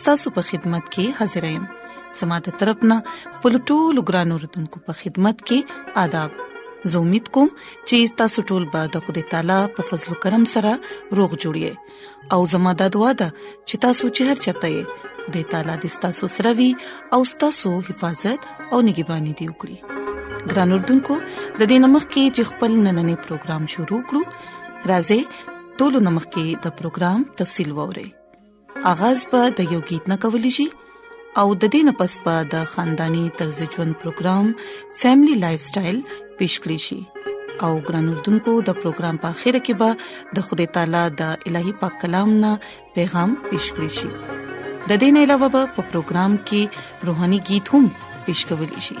ستاسو په خدمت کې حاضر یم سماده طرفنا خپل ټولو ګران اوردونکو په خدمت کې آداب زه امید کوم چې تاسو ټول به د خدای تعالی په فضل او کرم سره روغ جوړی او زموږ د دعا د چې تاسو چې هر چاته یې خدای تعالی دې تاسو سره وي او تاسو حفاظت او نگہبانی دی وکړي ګران اردوونکو د دې نمک کې چې خپل نننې پروګرام شروع کړو راځي ټول نمک کې د پروګرام تفصیل ووري اغاز به د یو गीत نه کولی شي او د دې نه پس به د خاندانی طرز ژوند پروګرام فیملی لایف سټایل پیښ کړی شي او ګران اردوونکو د پروګرام په اخیره کې به د خدای تعالی د الهي پاک کلام نه پیغام پیښ کړی شي د دې نه علاوه په پروګرام کې روهاني गीत هم پیښ کول شي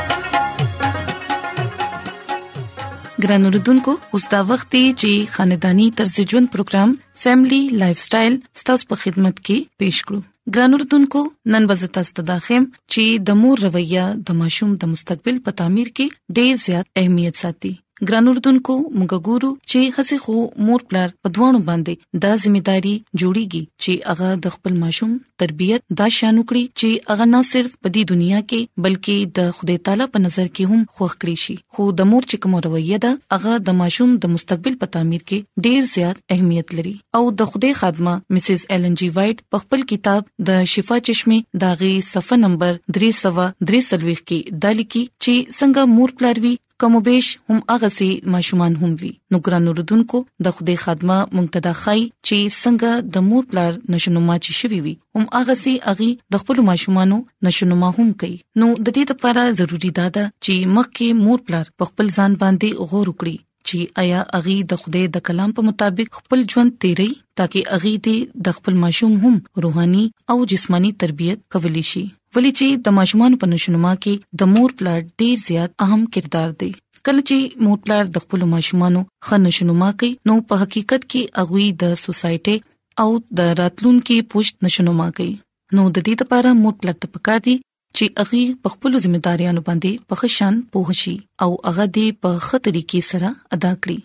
ګران اوردونکو اوس دا وخت دی چې خاندانی طرز ژوند پروګرام فیملی لایف سټایل ستاسو په خدمت کې پېښ کړو ګران اوردونکو نن به تاسو ته داخم چې د مور رویه د ماشوم د مستقبل په تعمیر کې ډېر زیات اهمیت ساتي ګران اردوونکو موږ ګورو چې هڅه خو مور پلار په دوانو باندې دا ځمېداري جوړيږي چې هغه د خپل ماشوم تربيت دا شان وکړي چې هغه نه صرف په دې دنیا کې بلکې د خدای تعالی په نظر کې هم خوښ کړي شي خو د مور چې کوم رویه ده هغه د ماشوم د مستقبل په تعمیر کې ډیر زیات اهمیت لري او د خدای خادمه مسز ایلن جی وایټ په خپل کتاب د شفا چشمه داغي صفه نمبر 333 کې دالیکي چې څنګه مور پلاروي کم وبېش هم هغه سي ماشومان هم وي نو ګران اوردونکو د خوده خادمه منتدا خای چې څنګه د مور پلار نشونما چې شوي وي هم هغه سي اغي د خپل ماشومانو نشونما هم کوي نو د دې لپاره ضروری دا ده چې مخکې مور پلار په خپل ځان باندې غور وکړي چې آیا اغي د خوده د کلام په مطابق خپل ژوند تیري ترڅو اغي دې د خپل ماشوم هم روحاني او جسماني تربيت کولی شي ولې چې د ماشومان په نشونما کې د مور پلار ډیر زیات اهم کردار دی کله چې مور پلار د خپل ماشومان خنه شونما کوي نو په حقیقت کې اغوي د سوسايټي او د راتلونکو پوښت نشونما کوي نو د دې لپاره مور پلار ته پکار دي چې اغي په خپل ذمہ داریانو باندې په خشن پوه شي او هغه دې په خطرې کې سره ادا کړي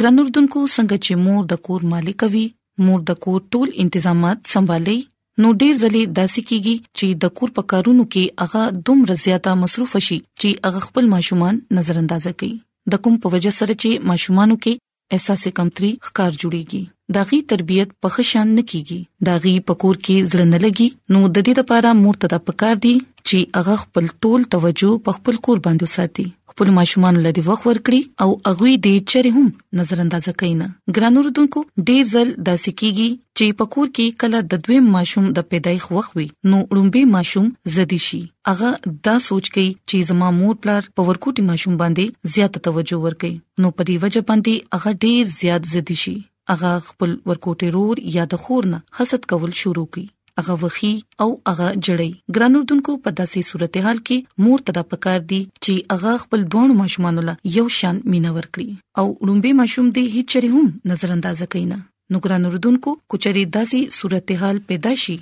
ګران اردوونکو څنګه چې مور د کور مالک وي مور د کور ټول تنظیمات سمبالي نو ډیر ځلې داسې کیږي چې د کور په کارونو کې هغه دومره زیاته مصروف شي چې هغه خپل ماشومان نظر انداز کوي د کوم په وجه سره چې ماشومانو کې احساس کمتري ښکار جوړيږي داغي تربيت په خشان نه کیږي داغي پکور کې زړه نه لګي نو د دې لپاره مرتدا پکار دي چې هغه خپل ټول توجه په خپل کور باندې ساتي خپل ماشومان لدی وخت ورکړي او هغه دې چره هم نظر انداز کینا ګرانو رودونکو ډیر ځل داسې کیږي چې په کور کې کله د دویم ماشوم د پیدایښ وخت وي نو وړومبي ماشوم زدي شي هغه دا سوچ کوي چې زما مور پلار په ورکوټي ماشوم باندې زیات توجه ورکړي نو په دې وجه باندې هغه ډیر زیات زدي شي هغه خپل ورکوټي رور یا د خور نه حسد کول شروع کړي هغه وخی او هغه جړی ګران اردوونکو په داسې صورتحال کې مور ته د پکار دی چې هغه خپل دوه ماشومان له یو شان مینا ورکړي او لومبي ماشوم دی هیڅ چره هم نظر انداز کینا نو ګران اردوونکو کچري داسي صورتحال پیدا شي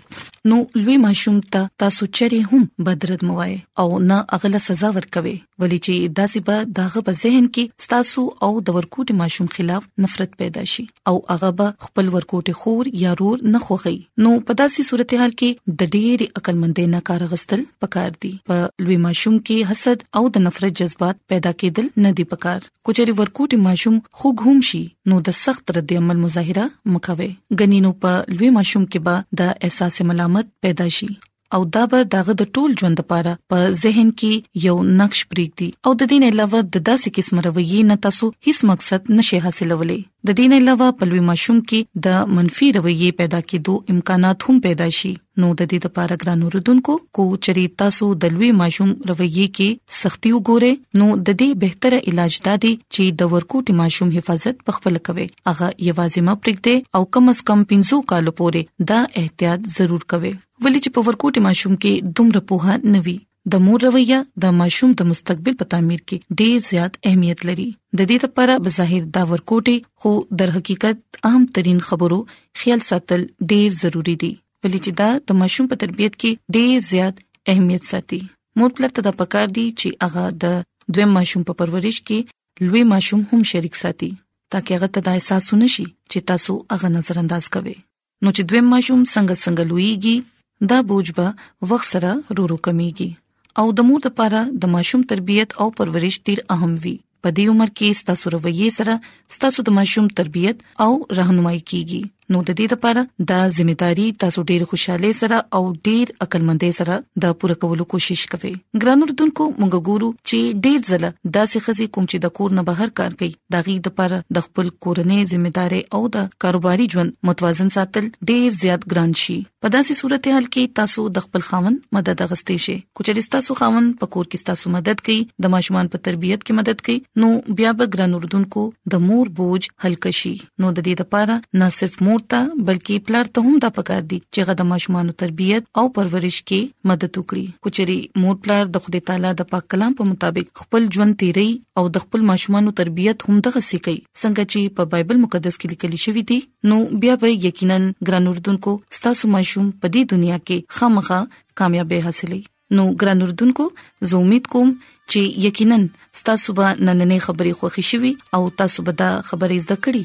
نو لوی ماشوم ته تاسو چره هم بدرد موای او نه اغله سزا ورکوي ولې چې دا سبا داغه په ذهن کې ستاسو او د ورکوټي ماشوم خلاف نفرت پیدا شي او هغه به خپل ورکوټي خور یا رور نه خوخي نو په داسې صورتحال کې د ډېری عقلمندې نه کار غستل پکار دي په لوی ماشوم کې حسد او د نفرت جذبات پیدا کېدل نه دي پکار کوچري ورکوټي ماشوم خوګ هم شي نو د سخت رد عمل مظاهره مکوي غنینو په لوی ماشوم کې به د احساس ملامت پیدا شي او دا به داغه د ټول ژوند لپاره په ذهن کې یو نقش پریږدي او د دین علاوه د داسې قسم رویه نه تاسو هیڅ مقصد نشي حاصلولای د دین علاوه په لوی ماشوم کې د منفي رویه پیدا کېدو امکانات هم پیدا شي نو د دې لپاره ګران اوردونکو کو چری تاسو د لوی ماشوم رویه کې سختي وګورئ نو د دې بهتره علاج دا دی چې د ورکوټي ماشوم حفاظت په خپل کوي هغه یوازې ما پرېږدي او کم از کم 15 کال پورې دا احتیاط ضرور کوي ولې چې په ورکوټي ماشوم کې دومره پوهه نوي د مور رویه د ماشوم د مستقبل په تعمیر کې ډیر زیات اهمیت لري د دې لپاره بظاهر دا ورکوټي خو در حقیقت اهم ترين خبرو خیال ساتل ډیر ضروری دي ولې چې دا د ماشوم په تربيت کې ډیر زیات اهمیت ساتي مور پلار ته دا پکار دي چې هغه د دوی ماشوم په پرورش کې لوی ماشوم هم شریک ساتي ترڅو هغه ته دا احساس ونشي چې تاسو هغه نظر انداز کوئ نو چې دویم ماشوم څنګه څنګه لویږي دا بوج به وخت سره رورو کمیږي او د مور لپاره د ماشوم تربيت او پرورش ډیر اهم وي په دې عمر کې ستاسو رویه سره ستاسو د ماشوم تربيت او رهنمایي کیږي نو د دې لپاره دا ځمېداري تاسو ډیر خوشاله سره او ډیر عقلمندۍ سره دا پوره کولو کوشش کوئ ګران اردوونکو مونږ ګورو چې ډیر ځله داسې خزي کوم چې د کور نه بهر کار کوي د غي د پر د خپل کورنۍ ځمېداري او د کاروباري ژوند متوازن ساتل ډیر زیات ګران شي په داسې صورتحال کې تاسو د خپل خاوند مدد غستې شي کوچې تاسو خاوند په کور کې تاسو مدد کوي د ماشومان په تربيت کې مدد کوي نو بیا به ګران اردوونکو د مور بوج هلک شي نو د دې لپاره نه صرف مور ته بلکې پلار ته هم دا پکار دي چې غد ماشومان تربيت او پرورش کې مدد وکړي کوچې مور پلار د خدای تعالی د پاک کلام په مطابق خپل ژوند تیری او د خپل ماشومانو تربیت هم دغه سې کوي څنګه چې په بایبل مقدس کې لیکل شوی دی نو بیا به یقینا ګران اردوونکو ستاسو ماشوم په دې دنیا کې خامخا کامیابی حاصلې نو ګران اردوونکو زه امید کوم چې یقینا تاسو به نننې خبرې خوښی شي او تاسو به دا خبرې زده کړئ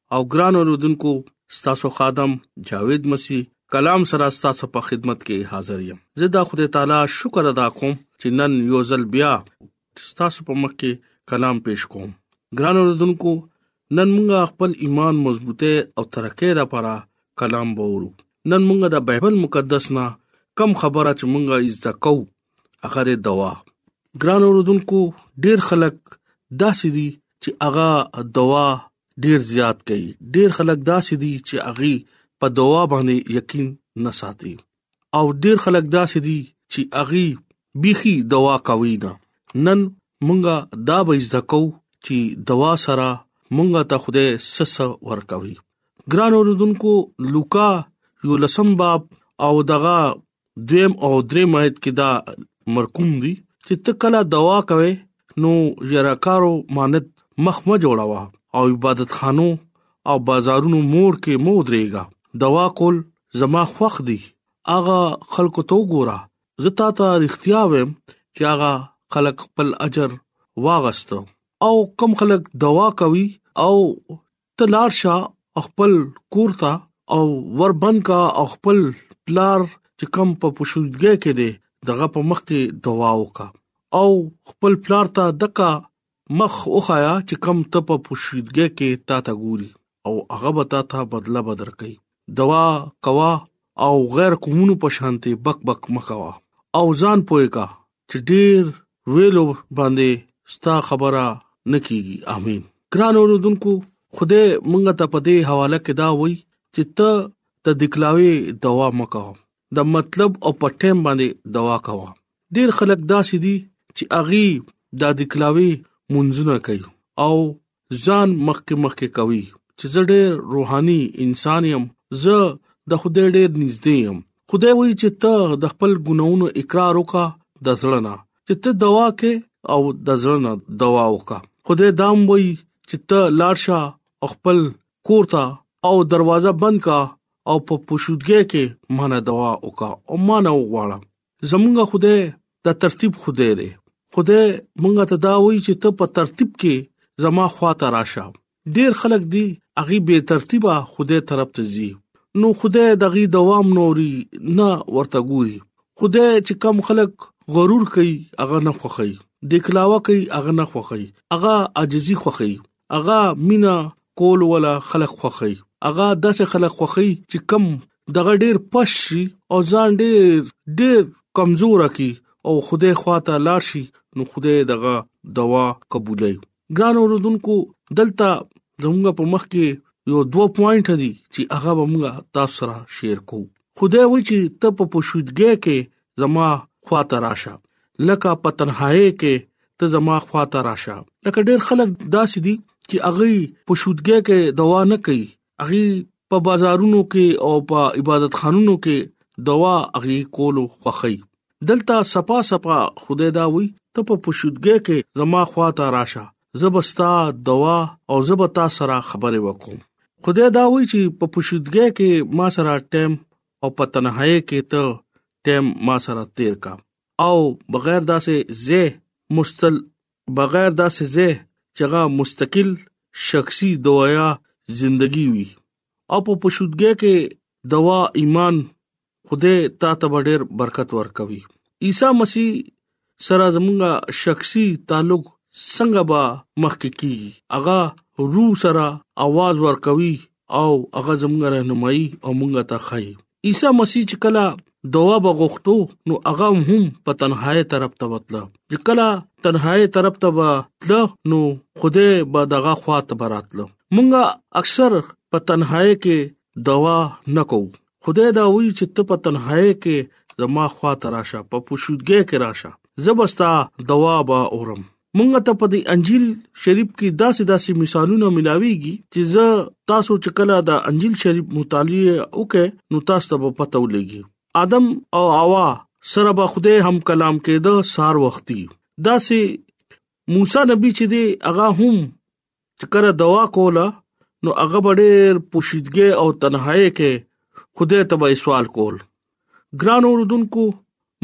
او ګران اوردونکو ستاسو خادم جاوید مسیح کلام سره ستاسو په خدمت کې حاضر یم زه د خدای تعالی شکر ادا کوم چې نن یو ځل بیا ستاسو په مخ کې کلام پېښ کوم ګران اوردونکو نن موږ خپل ایمان مضبوطه او ترقه لپاره کلام وورو نن موږ د بایبل مقدس نه کم خبره چې موږ یې زده کوو هغه دوا ګران اوردونکو ډیر خلک داسې دي چې هغه دوا ډیر زیات کوي ډیر خلک داسې دي چې اغي په دوا باندې یقین نه ساتي او ډیر خلک داسې دي چې اغي بيخي دوا کوي نه نن مونږه دا به زده کو چې دوا سره مونږه ته خوده سس ور کوي ګران اوردونکو لوکا یو لسم باب او دغه دویم او دریم آیت کې دا مرکوم دي چې ته کله دوا کوي نو یراکارو مانت مخ مو جوړاوه او عبادت خانو او بازارونو مور کې مو درېګا دوا کول زما خوخ دي اغه خلکو تو ګورا زتا ته اړتیا ویم چې اغه خلک خپل اجر واغستو او کم خلک دوا کوي او ته لاړ شه خپل کور ته او ور بند کا او خپل پلار چې کم په پښودګه کې دی دغه په مخ کې دوا وکا او خپل پلار ته دکا مخ وخایا چې کم ته په پښودګه کې تا ته ګوري او هغه به تا ته بدله بدر کوي دوا کوا او غیر قومونو په شانتي بک بک مکوا او ځان پوي کا چې ډیر ویلو باندې ستا خبره نکېږي امين ګران اوردونکو خدای مونږ ته په دې حواله کې دا وای چې ته د دکلاوي دوا مکو د مطلب او پټیم باندې دوا کوا ډیر خلک دا سدي چې اغي د دکلاوي منځونه کوي او ځان مخکې مخکې کوي چې زه ډېر روحاني انسان یم زه د خدای ډېر نږدې یم خدای وایي چې ته د خپل ګناونو اقرار وکا د ځړنا چې ته دوا کې او د ځړنا دوا وکا خدای دام وایي چې ته لاړشه خپل کورتا او دروازه بند کا او په پوشودګۍ کې مانه دوا وکا او مانه وغواړه زمونږ خدای د ترتیب خدای دی خدای مونږ ته دا وایي چې ته په ترتیب کې زما خواته راشه ډیر خلک دی اغي به ترتیبه خدای طرف ته زی نو خدای دغه دوام نوري نه ورته ګوري خدای چې کم خلک غرور کوي اغه نه خوخي دکلاوه کوي اغه نه خوخي اغه عاجزي خوخي هغه مینا کول ولا خلک خوخی هغه داسې خلک خوخی چې کم دغه ډیر پش شي او ځان ډیر ډیر کمزور کی او خوده خواته لاړ شي نو خوده دغه دوا قبولای ګران اوردونکو دلته زموږ په مخ کې یو دوه پوینټ دي چې هغه موږ تاسو سره شیر کوو خدای وی چې ته په پښودګې کې زما خواته راشه لکه په تنهایی کې ته زما خواته راشه لکه ډیر خلک داسې دي چې اغي په شودګه کې دوا نه کوي اغي په بازارونو کې او په عبادت خانونو کې دوا اغي کولو خوخی دلته صفا صفا خدای دا وي ته په پښودګه کې زما خواته راشه زبستا دوا او زبتا سره خبرې وکوم خدای دا وایي چې په پښودګه کې ما سره ټیم او په تنهایی کې ته ټیم ما سره تیر کا او بغیر داسې زه مستل بغیر داسې زه چغه مستقل شخصي دوايا زندگی وي او په پښودګه کې دوا ایمان خوده تا ته ډېر برکت ورکوي عیسی مسیح سره زمونږه شخصي تعلق څنګه به مخکې کیږي اغه روح سره आवाज ورکوي او هغه زمونږه رهنمایي او مونږه ته خای عیسی مسیح چې کله دوا بغختو نو هغه هم په تنهایی طرف ته وتله چې کله تنهایی طرف ته وتله نو خوده به دغه خواته براتله مونږه اکثر په تنهایی کې دوا نکو خدای دا وی چې ته په تنهایی کې زما خوا ته راشه په پوشودګۍ کې راشه زبستا دوا به اورم مونږ ته په دې انجیل شریف کې داسې داسې مثالونه ملاويږي چې زه تاسو چې کله دا انجیل شریف مطالعه وکړ نو تاسو ته په پته ولګي ادم او حوا سره به خوده هم کلام کېده سار وختي داسې موسی نبی چې دی هغه هم چې کله دوا کوله نو هغه ډېر پوشیدګي او تنهایی کې خدای ته به سوال کول ګران اوردونکو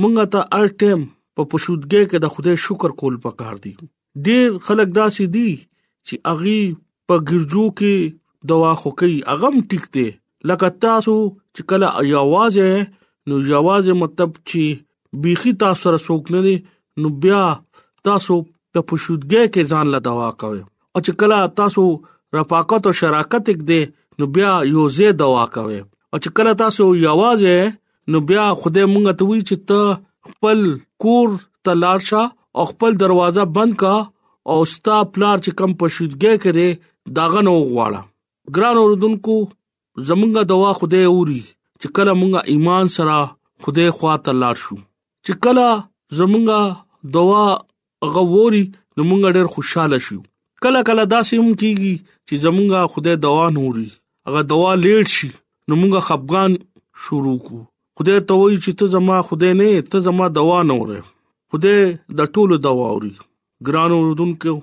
مونږه ته ار ټیم په پوشیدګي کې د خدای شکر کول پکار دي ډېر خلک داسې دي چې اغي په ګرځو کې دوا خو کوي اغم ټیک دی لکه تاسو چې کله یوازې نو یوازې مطلب چې بيخي تاسو سره څوک نه دي نو بیا تاسو د پښودګۍ کې ځان لا دوا کوي او چې کله تاسو رفاقت او شراکت یک دي نو بیا یو زه دوا کوي او چې کله تاسو یوازې نو بیا خدای مونږ ته وی چې ته خپل کور ته لاړ شه او خپل دروازه بند کا او ستا پلار چې کم پښودګۍ کړي داغه نو غواړه ګران اوردونکو زمونږه دوا خدای اوري چې کله مونږه ایمان سره خدای خواته لاړ شو چې کله زمونږه دوا غووري نو مونږه ډېر خوشاله شو کله کله داسې هم کیږي چې زمونږه خدای دوا نوري هغه دوا لیټ شي نو مونږه خپګان شروع کو خدای ته وایي چې ته زما خدای نه ته زما دوا نه وره خدای د ټولو دوا اوري ګران اوردونکو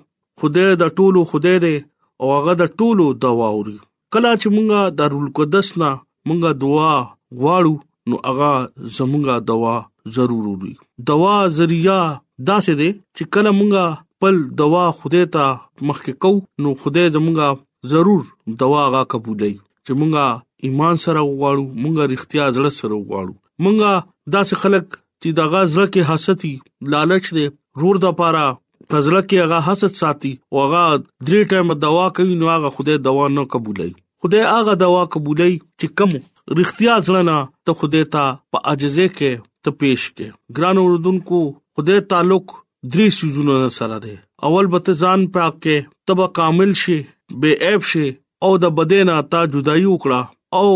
خدای د ټولو خدای دی او هغه د ټولو دوا اوري کله چې مونږه دارول قدس نه مونږه دعا غواړو نو هغه زمونږه دوا ضرور اوري دوا ذریعہ دا څه دی چې کله مونږه خپل دوا خدای ته مخکې کو نو خدای زمونږه ضرور دوا غا قبولې چې مونږه ایمان سره وغواړو مونږه رښتیا زړه سره وغواړو مونږه داسې خلک چې دغه زړه کې حسدي لالچ دی رور د پاره پزړه کې هغه حسد ساتي او هغه درې ټایم دوا کوي نو هغه خدای دوا نه قبولای خدای هغه دوا قبولای چې کم رښتیا ځلنا ته خدای ته په عاجزه کې ته پیش کې ګران اوردونکو خدای تعلق درې سيزونه سره دی اول به ته ځان پاک کې تبه کامل شي بے عیب شي او د بدینا تا جدائی وکړه او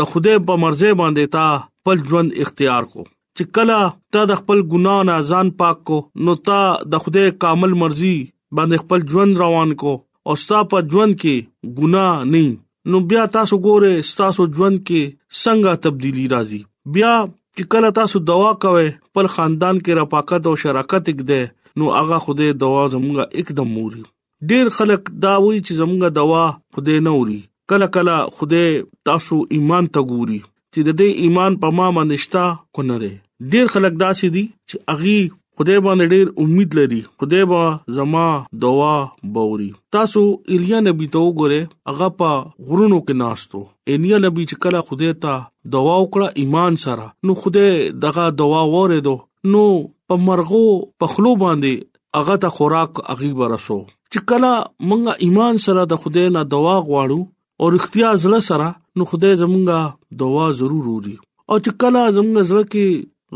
د خوده په مرزه باندې تا خپل ژوند اختیار کو چې کله تا د خپل ګنا نه ځان پاک کو نو تا د خوده کامل مرزي باندې خپل ژوند روان کو او ستا په ژوند کې ګنا نه نو بیا تاسو ګوره تاسو ژوند کې څنګه تبدیلی راځي بیا چې کله تاسو دوا کوئ پر خاندان کې رفاقت او شراکت کېږي نو هغه خوده دوا زموږه اکدم موري ډیر خلک دا وایي چې زموږه دوا خوده نه اوري کله کله خوده تاسو ایمان ته ګوري چې د دې ایمان په ما باندې شته کو نه دی ډیر خلک داسې دي چې اغي خدای باندې ډیر امید لري خدای به زما دعا باوري تاسو ایلیا نبی ته وګوره هغه په غرونو کې ناشتو ایلیا نبی چې کله خدای ته دعا وکړه ایمان سره نو خدای دغه دعا وره دو نو په مرغو په خلو باندې هغه ته خوراک اغي برسو چې کله مونږه ایمان سره د خدای نه دوا غواړو او اختیا زړه سره نو خدای زمونږه دوا ضرور اوري او چې کله زمونږه زړه کې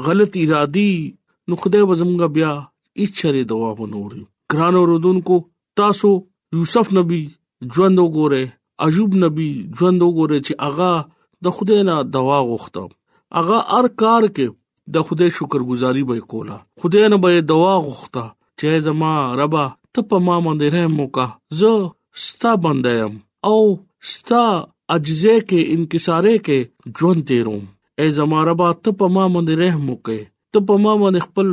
غلط ارادي نو خدای به زمونږه بیا اچره دوا ونوري ګران اوردونکو تاسو یوسف نبی ژوند وګوره ایوب نبی ژوند وګوره چې اغا د خدای نه دوا غوښته اغا ار کار کې د خدای شکرګزاري به کوله خدای نه به دوا غوښته چې زما ربا ته په ما باندې رحم وکا زه ستا بنده يم او ستا عجزه کې انکساره کې ژوند تیروم اے زما ربا ته په ما باندې رحم وکې ته په ما باندې خپل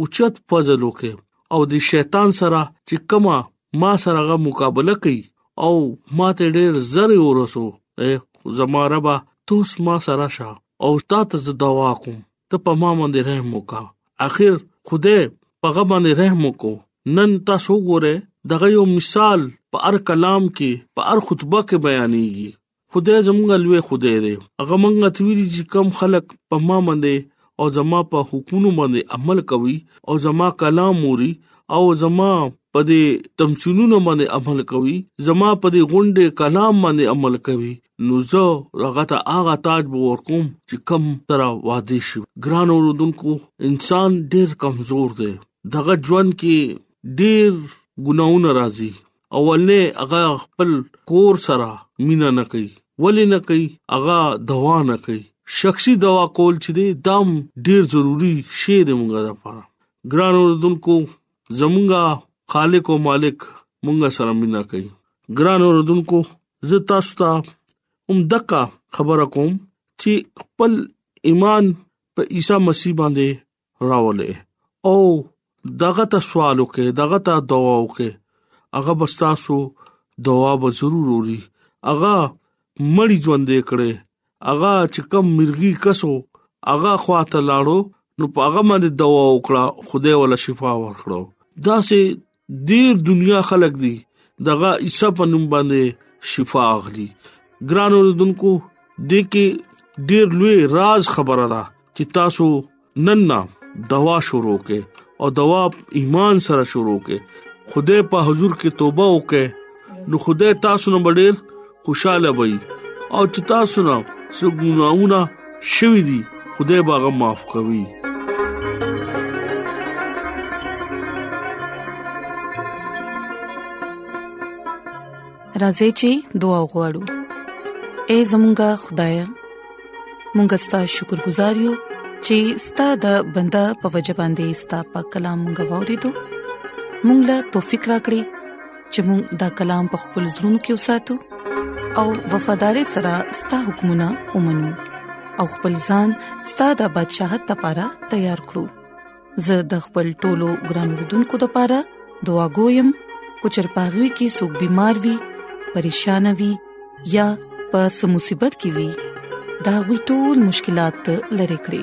اوچت فضل وکې او د شیطان سره چې کما ما سره غو مقابله کوي او ما ته ډیر زر ورسو اے زما رب توس ما سره شه او تا ته زه دعا کوم ته په ما باندې رحم وکا اخر خوده په غو باندې رحم وکو نن تاسو ګوره دغه یو مثال په هر کلام کې په هر خطبه کې بیانېږي خدای زموږ لوی خدای دی هغه موږ ته ویلي چې کم خلک په ما باندې او زما په حکمونو باندې عمل کوي او زما کلام موري او زما په دې تمثيلونو باندې عمل کوي زما په دې غونډه کلام باندې عمل کوي نو زه هغه ته هغه تاج به ورکوم چې کم تر وادي شي ګران اوردونکو انسان ډېر کمزور دی دغه ژوند کې ډېر ګناونه راځي اولنې هغه خپل کور سره مینا نه کوي ولې نه کوي هغه دوا نه کوي شخصي دوا کول چې دی دام ډیر ضروری شی دی موږ لپاره ګران اوردونکو زمونږه خالق او مالک موږ سره مینا کوي ګران اوردونکو زه تاسو ته هم دکا خبره کوم چې خپل ایمان په عیسی مسیح باندې راولې او دغه ته سوال وکې دغه ته دعا وکې هغه بستاسو دعا به ضرور اوري هغه مړی ژوند دې کړي هغه چې کم مرګي کسو هغه خواته لاړو نو په هغه باندې دوا وکړه خدای ولا شفا ورکړو دا سه ډیر دنیا خلک دی دغه عیسی په نوم باندې شفا اخلي ګران اوردونکو د کې ډیر لوی راز خبره ده چې تاسو نن نه دوا شروع کې او دوا ایمان سره شروع کې خوده په حضور کې توبه وکړه نو خدای تاسو نه ډیر خوشاله وي او چې تاسو نه سګوناونه شوي دي خدای باغه معاف کوي راځي چې دعا وغوړو اے زمونږ خدای مونږ ستاسو شکر گزار یو چې ستاسو د بندا په وجبان دي ستاسو په کلام غوړې دو مونږ لا توفیق راکړي چې موږ دا کلام په خپل زړونو کې وساتو او وفادار سره ستاسو حکمونه ومنو او خپل ځان ستاسو د بدشاهت لپاره تیار کړو زه د خپل ټولو ګران وروډونکو لپاره دعا کوم کو چې پاغوي کې سګ بيمار وي پریشان وي یا په سمصيبت کې وي دا وي ټول مشکلات لری کړی